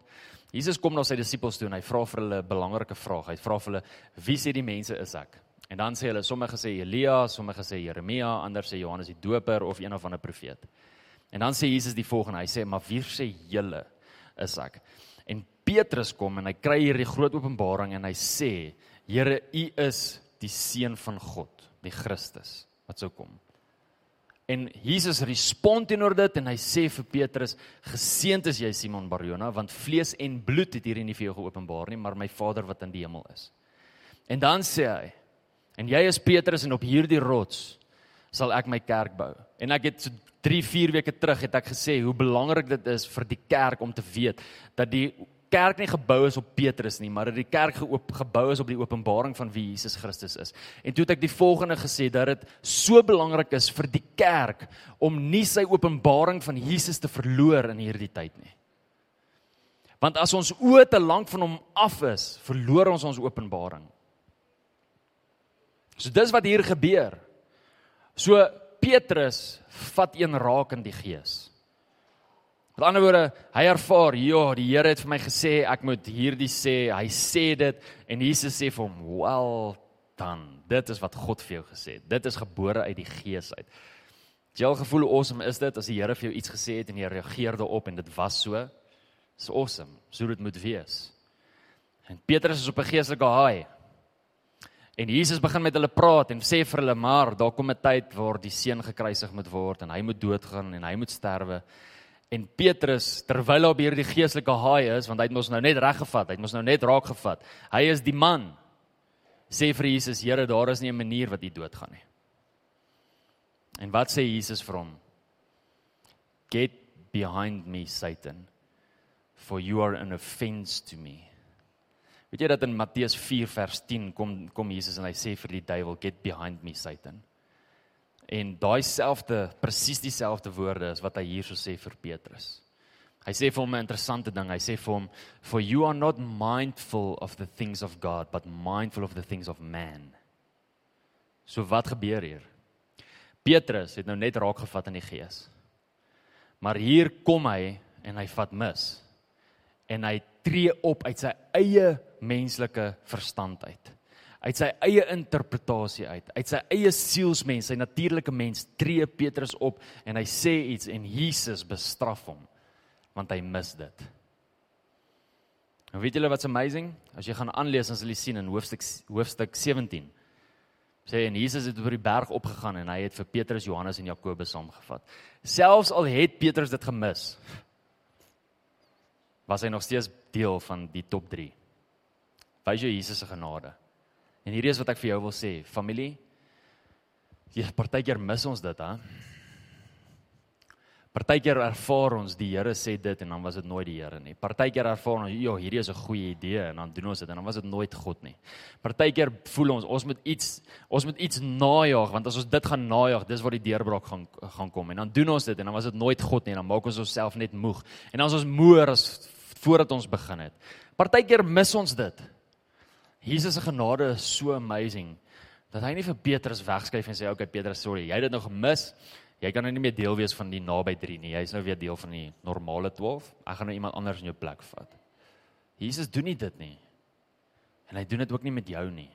Speaker 2: Jesus kom na sy disippels toe en hy vra vir hulle 'n belangrike vraag. Hy vra vir hulle: "Wie sê die mense is ek?" En dan sê hulle, sommige sê Elia, sommige sê Jeremia, ander sê Johannes die Doper of een of ander profeet. En dan sê Jesus die volgende, hy sê: "Maar wie sê julle is ek?" En Petrus kom en hy kry hierdie groot openbaring en hy sê: "Here, U is die seun van God, die Christus wat sou kom." En Jesus respond teenoor dit en hy sê vir Petrus: "Geseënd is jy Simon Barjona, want vlees en bloed het hierdie nie vir jou geopenbaar nie, maar my Vader wat in die hemel is." En dan sê hy: "En jy is Petrus en op hierdie rots sal ek my kerk bou." En ek het so 3, 4 weke terug het ek gesê hoe belangrik dit is vir die kerk om te weet dat die kerk nie gebou is op Petrus nie, maar dat die kerk geoop gebou is op die openbaring van wie Jesus Christus is. En toe het ek die volgende gesê dat dit so belangrik is vir die kerk om nie sy openbaring van Jesus te verloor in hierdie tyd nie. Want as ons oë te lank van hom af is, verloor ons ons openbaring. So dis wat hier gebeur. So Petrus vat een raak in die gees. Met ander woorde, hy ervaar, ja, die Here het vir my gesê ek moet hierdie sê. Hy sê dit en Jesus sê vir hom, "Well done. Dit is wat God vir jou gesê het. Dit is gebore uit die Gees uit." Jy al gevoel hoe awesome is dit as die Here vir jou iets gesê het en jy reageer daarop en dit was so? Dis awesome. So dit moet wees. En Petrus is op 'n geestelike haai. En Jesus begin met hulle praat en sê vir hulle, "Maar daar kom 'n tyd waar die seun gekruisig moet word en hy moet doodgaan en hy moet sterwe." En Petrus, terwyl hy op hierdie geestelike haai is, want hy het mos nou net reg gevat, hy het mos nou net raak gevat. Hy is die man. Sê vir Jesus, Here, daar is nie 'n manier wat U doodgaan nie. En wat sê Jesus vir hom? Get behind me, Satan, for you are an offense to me. Weet jy dat in Matteus 4 vers 10 kom kom Jesus en hy sê vir die duiwel, get behind me, Satan. En daai selfde presies dieselfde woorde is wat hy hierso sê vir Petrus. Hy sê vir hom 'n interessante ding. Hy sê vir hom, "For you are not mindful of the things of God, but mindful of the things of man." So wat gebeur hier? Petrus het nou net raak gevat in die gees. Maar hier kom hy en hy vat mis. En hy tree op uit sy eie menslike verstand uit. Uit sy eie interpretasie uit, uit sy eie sielsmens, sy natuurlike mens tree Petrus op en hy sê iets en Jesus bestraf hom want hy mis dit. En weet julle wat's amazing? As jy gaan aanlees, dan sal jy sien in hoofstuk hoofstuk 17 sê en Jesus het oor die berg opgegaan en hy het vir Petrus, Johannes en Jakobus saamgevat. Selfs al het Petrus dit gemis, was hy nog steeds deel van die top 3. Wys jou Jesus se genade. En hierdie is wat ek vir jou wil sê, familie. Jy partykeer mis ons dit, hè? Partykeer ervaar ons die Here sê dit en dan was dit nooit die Here nie. Partykeer ervaar ons, ja, hierdie is 'n goeie idee en dan doen ons dit en dan was dit nooit God nie. Partykeer voel ons ons moet iets ons moet iets najag want as ons dit gaan najag, dis waar die deurbraak gaan gaan kom en dan doen ons dit en dan was dit nooit God nie en dan maak ons onsself net moeg. En dan is ons moeër as voordat ons begin het. Partykeer mis ons dit. Jesus se genade is so amazing dat hy nie vir Petrus wegskuif en sê, "Oké okay, Petrus, sorry, jy het dit nou gemis." Jy kan nou nie meer deel wees van die naby 3 nie. Jy's nou weer deel van die normale 12. Ek gaan nou iemand anders in jou plek vat. Jesus doen nie dit nie. En hy doen dit ook nie met jou nie.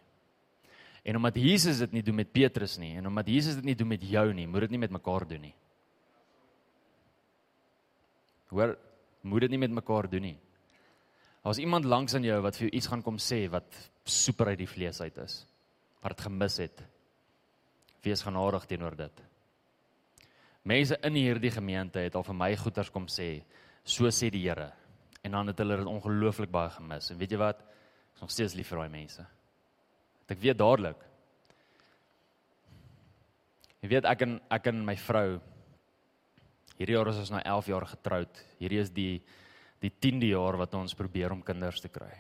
Speaker 2: En omdat Jesus dit nie doen met Petrus nie en omdat Jesus dit nie doen met jou nie, moet dit nie met mekaar doen nie. Hoor, moet dit nie met mekaar doen nie. As iemand langs aan jou wat vir jou iets gaan kom sê wat super uit die vlees uit is, wat gemis het, wees genadig teenoor dit. Mense in hierdie gemeente het al vir my goeters kom sê, so sê die Here. En dan het hulle dit ongelooflik baie gemis. En weet jy wat? Ek is nog steeds lief vir daai mense. Ek weet dadelik. Jy weet ek en ek en my vrou hierdie jaar is ons nou 11 jaar getroud. Hierdie is die die 10de jaar wat ons probeer om kinders te kry.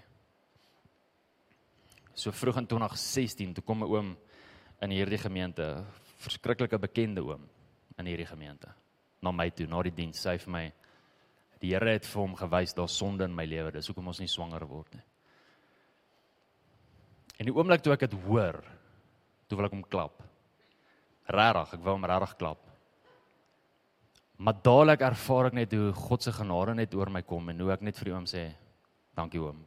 Speaker 2: So vroeg in 2016 toe kom 'n oom in hierdie gemeente, verskriklike bekende oom in hierdie gemeente. Na my toe, na die diens, sê hy vir my die Here het vir hom gewys daar's sonde in my lewe, dis hoekom ons nie swanger word nie. En die oomblik toe ek dit hoor, toe wil ek hom klap. Regtig, ek wou hom regtig klap. Maar dadelik ervaar ek net hoe God se genade net oor my kom en hoe ek net vir hom sê, dankie oom.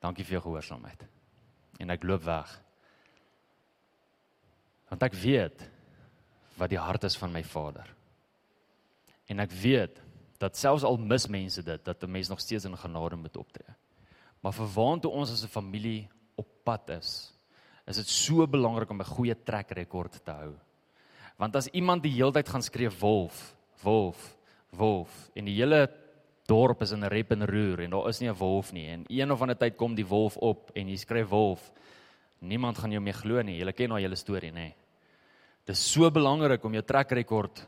Speaker 2: Dankie vir jou gehoorsaamheid. En ek loop weg. Want ek weet wat die hart is van my Vader. En ek weet dat selfs al mis mense dit, dat 'n mens nog steeds in genade moet optree. Maar vir waantoe ons as 'n familie op pad is, is dit so belangrik om 'n goeie trek rekord te hou. Want as iemand die hele tyd gaan skree wolf, wolf, wolf en die hele dorp is in rep en roer en daar is nie 'n wolf nie en een of ander tyd kom die wolf op en jy skree wolf, niemand gaan jou meer glo nie. Julle ken nou julle storie, nê? Dis so belangrik om jou trek rekord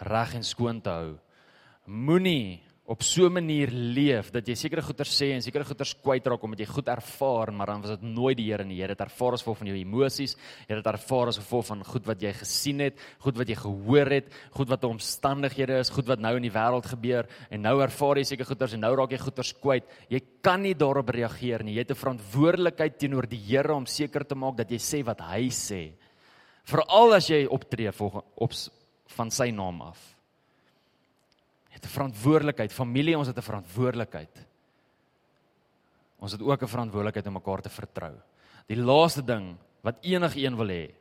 Speaker 2: reg en skoon te hou. Moenie op so 'n manier leef dat jy sekere goeie sê en sekere goeie kwyt raak omdat jy goed ervaar, maar dan was dit nooit die Here nie. Jy het dit ervaar as gevolg van jou emosies, jy het dit ervaar as gevolg van goed wat jy gesien het, goed wat jy gehoor het, goed wat omstandighede is, goed wat nou in die wêreld gebeur en nou ervaar jy sekere goeie en nou raak jy goeie kwyt. Jy kan nie daarop reageer nie. Jy het 'n verantwoordelikheid teenoor die Here om seker te maak dat jy sê wat hy sê. Veral as jy optree op van sy naam af. 'n verantwoordelikheid, familie, ons het 'n verantwoordelikheid. Ons het ook 'n verantwoordelikheid om mekaar te vertrou. Die laaste ding wat enigiemand wil hê,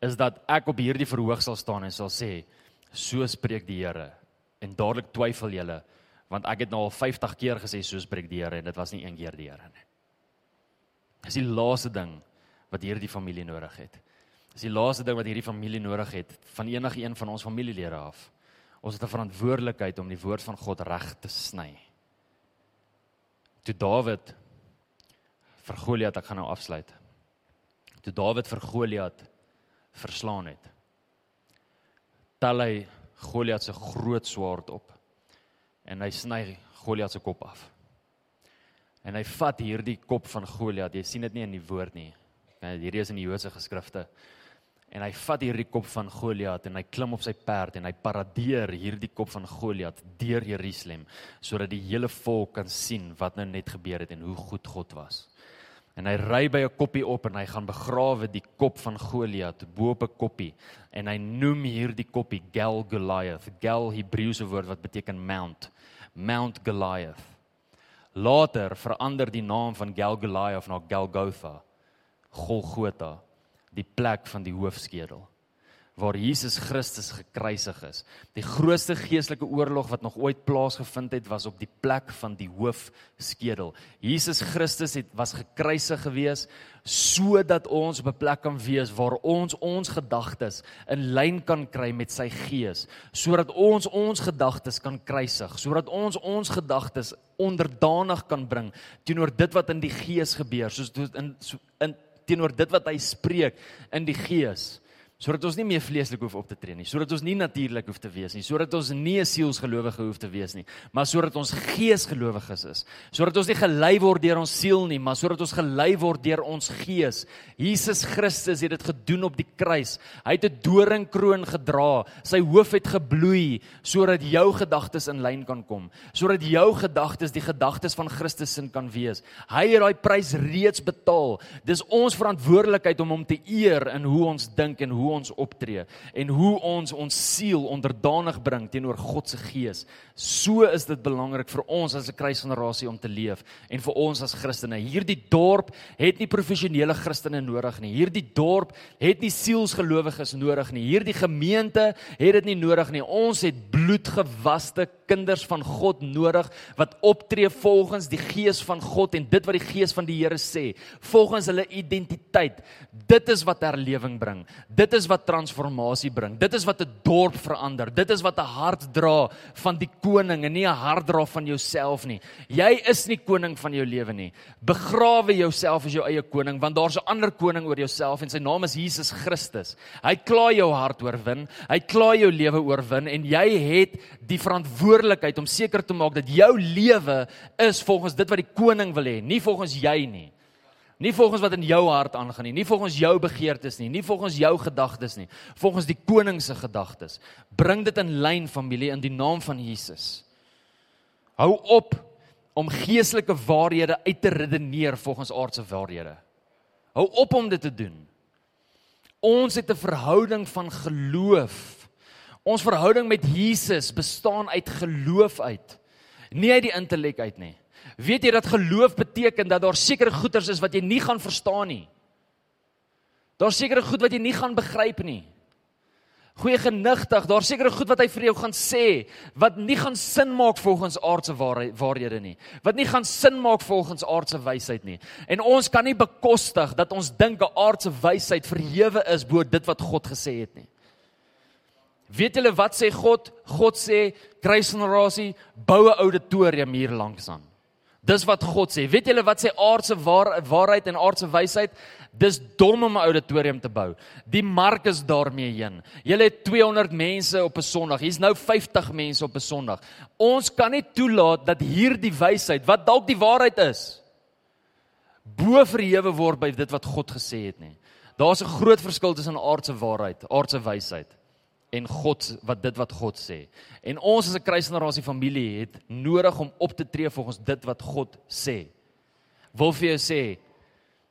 Speaker 2: is dat ek op hierdie verhoog sal staan en sal sê, so spreek die Here. En dadelik twyfel julle, want ek het nou al 50 keer gesê so spreek die Here en dit was nie een keer die Here nie. Dis die laaste ding wat hierdie familie nodig het. Dis die laaste ding wat hierdie familie nodig het van enige een van ons familielede af. Ons het 'n verantwoordelikheid om die woord van God reg te sny. Toe Dawid vir Goliat, ek gaan nou afsluit. Toe Dawid vir Goliat verslaan het, tel hy Goliat se groot swaard op en hy sny Goliat se kop af. En hy vat hierdie kop van Goliat. Jy sien dit nie in die woord nie. Hierdie is in die Joodse geskrifte En hy vat hierdie kop van Goliat en hy klim op sy perd en hy paradeer hierdie kop van Goliat deur Jerusalem sodat die hele volk kan sien wat nou net gebeur het en hoe goed God was. En hy ry by 'n koppie op en hy gaan begrawe die kop van Goliat bo op 'n koppie en hy noem hierdie koppie Gal Goliath. Gal Hebreëse woord wat beteken mount. Mount Goliath. Later verander die naam van Gal Goliath na Golgotha. Golgotha die plek van die hoofskedel waar Jesus Christus gekruisig is. Die grootste geestelike oorlog wat nog ooit plaasgevind het was op die plek van die hoofskedel. Jesus Christus het was gekruisig gewees sodat ons op 'n plek kan wees waar ons ons gedagtes in lyn kan kry met sy gees, sodat ons ons gedagtes kan kruisig, sodat ons ons gedagtes onderdanig kan bring teenoor dit wat in die gees gebeur, soos in in teenoor dit wat hy spreek in die gees sodat ons nie meer vleeslik hoef op te tree nie, sodat ons nie natuurlik hoef te wees nie, sodat ons nie 'n sielsgelowige hoef te wees nie, maar sodat ons geesgelowiges is. Sodat ons nie gelei word deur ons siel nie, maar sodat ons gelei word deur ons gees. Jesus Christus het dit gedoen op die kruis. Hy het 'n doringkroon gedra. Sy hoof het gebloei sodat jou gedagtes in lyn kan kom, sodat jou gedagtes die gedagtes van Christus sin kan wees. Hy het daai prys reeds betaal. Dis ons verantwoordelikheid om hom te eer in hoe ons dink en hoe hoe ons optree en hoe ons ons siel onderdanig bring teenoor God se gees. So is dit belangrik vir ons as 'n kruisgenerasie om te leef en vir ons as Christene. Hierdie dorp het nie professionele Christene nodig nie. Hierdie dorp het nie sielsgelowiges nodig nie. Hierdie gemeente het dit nie nodig nie. Ons het bloedgewaste kinders van God nodig wat optree volgens die gees van God en dit wat die gees van die Here sê, volgens hulle identiteit. Dit is wat herlewing bring. Dit wat transformasie bring. Dit is wat 'n dorp verander. Dit is wat 'n hart dra van die koning en nie 'n hart dra van jouself nie. Jy is nie koning van jou lewe nie. Begrawe jouself as jou eie koning want daar's 'n ander koning oor jouself en sy naam is Jesus Christus. Hy kla jou hart oorwin. Hy kla jou lewe oorwin en jy het die verantwoordelikheid om seker te maak dat jou lewe is volgens dit wat die koning wil hê, nie volgens jy nie. Nie volgens wat in jou hart aangaan nie, nie volgens jou begeertes nie, nie volgens jou gedagtes nie, volgens die koning se gedagtes. Bring dit in lyn familie in die naam van Jesus. Hou op om geestelike waarhede uit te redeneer volgens aardse waarhede. Hou op om dit te doen. Ons het 'n verhouding van geloof. Ons verhouding met Jesus bestaan uit geloof uit, nie uit die intellek uit nie. Weet jy dat geloof beteken dat daar sekere goeters is wat jy nie gaan verstaan nie. Daar's sekere goed wat jy nie gaan begryp nie. Goeie genigtig, daar's sekere goed wat hy vir jou gaan sê wat nie gaan sin maak volgens aardse waarhede nie. Wat nie gaan sin maak volgens aardse wysheid nie. En ons kan nie bekostig dat ons dink 'n aardse wysheid verhewe is bo dit wat God gesê het nie. Weet julle wat sê God? God sê kruisgenerasie bou 'n auditorium hier langs aan. Dis wat God sê. Weet julle wat sê aardse waar, waarheid en aardse wysheid? Dis dom om 'n auditorium te bou. Die mark is daarmee heen. Julle het 200 mense op 'n Sondag. Hier's nou 50 mense op 'n Sondag. Ons kan nie toelaat dat hierdie wysheid wat dalk die waarheid is, bo verhewe word by dit wat God gesê het nie. Daar's 'n groot verskil tussen aardse waarheid, aardse wysheid en God wat dit wat God sê. En ons as 'n kruisgenerasie familie het nodig om op te tree volgens dit wat God sê. Wil vir jou sê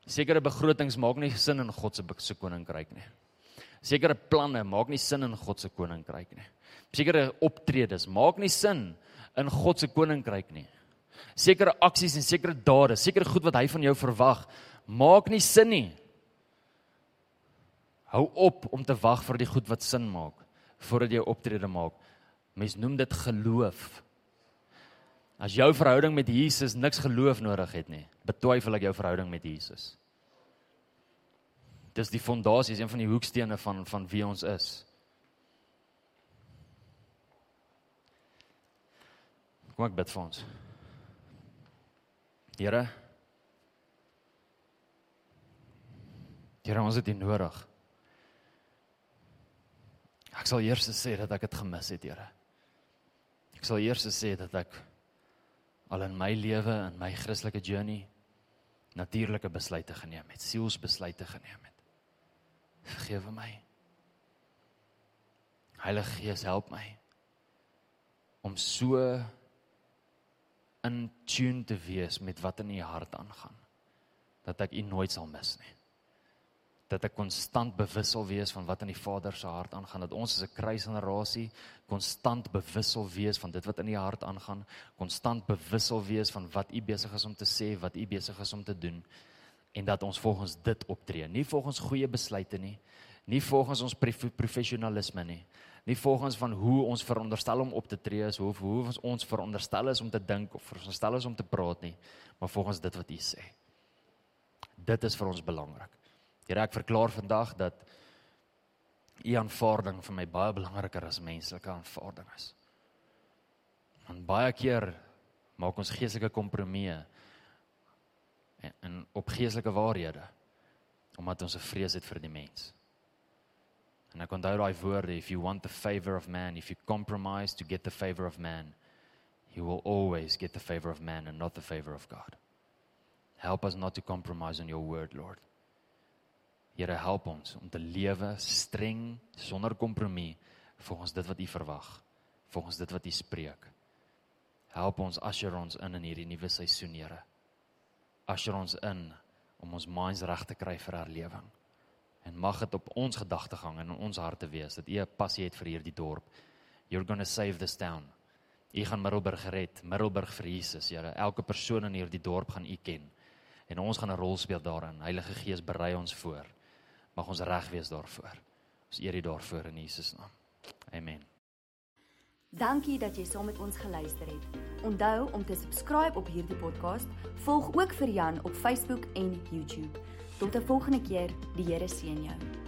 Speaker 2: sekere begrotings maak nie sin in God se se koninkryk nie. Sekere planne maak nie sin in God se koninkryk nie. Sekere optredes maak nie sin in God se koninkryk nie. Sekere aksies en sekere dade, sekere goed wat hy van jou verwag, maak nie sin nie. Hou op om te wag vir die goed wat sin maak voordat jy optrede maak. Mens noem dit geloof. As jou verhouding met Jesus niks geloof nodig het nie, betwyfel ek jou verhouding met Jesus. Dis die fondasie, is een van die hoekstene van van wie ons is. Kom ek bid vir ons. Here. Here, ons het dit nodig. Ek sal eers sê dat ek dit gemis het, Here. Ek sal eers sê dat ek al in my lewe en my Christelike journey natuurlike besluite geneem het, sielsbesluite geneem het. Vergewe my. Heilige Gees, help my om so in tune te wees met wat in u hart aangaan dat ek u nooit sal mis nie. Dat ek konstant bewus sal wees van wat in die Vader se hart aangaan, dat ons as 'n kruisgenerasie konstant bewus sal wees van dit wat in u hart aangaan, konstant bewus sal wees van wat u besig is om te sê, wat u besig is om te doen. En dat ons volgens dit optree, nie volgens goeie besluite nie, nie volgens ons professionalisme nie, nie volgens van hoe ons veronderstel om op te tree is of hoe ons ons veronderstel is om te dink of veronderstel is om te praat nie, maar volgens dit wat U sê. Dit is vir ons belangrik. Here, ek verklaar vandag dat U aanvaarding vir my baie belangriker as menslike aanvaarding is. Want baie keer maak ons geestelike kompromieë en, en op geestelike waarhede omdat ons 'n vrees het vir die mens. En ek onthou daai woorde, if you want the favor of man, if you compromise to get the favor of man, you will always get the favor of man and not the favor of God. Help us not to compromise on your word, Lord. Here help ons om te lewe streng sonder kompromie volgens dit wat U verwag, volgens dit wat U spreek. Help ons asher ons in in hierdie nuwe seisoen, Here. Asher ons in om ons minds reg te kry vir herlewing. En mag dit op ons gedagtegang en in ons harte wees dat U 'n passie het vir hierdie dorp. You're going to save this town. U gaan Middelburg red, Middelburg vir Jesus, Here. Elke persoon in hierdie dorp gaan U ken. En ons gaan 'n rol speel daarin. Heilige Gees berei ons voor. Mag ons reg wees daarvoor. Ons eer U daarvoor in Jesus naam. Amen.
Speaker 1: Dankie dat jy saam met ons geluister het. Onthou om te subscribe op hierdie podcast. Volg ook vir Jan op Facebook en YouTube. Tot 'n volgende keer. Die Here seën jou.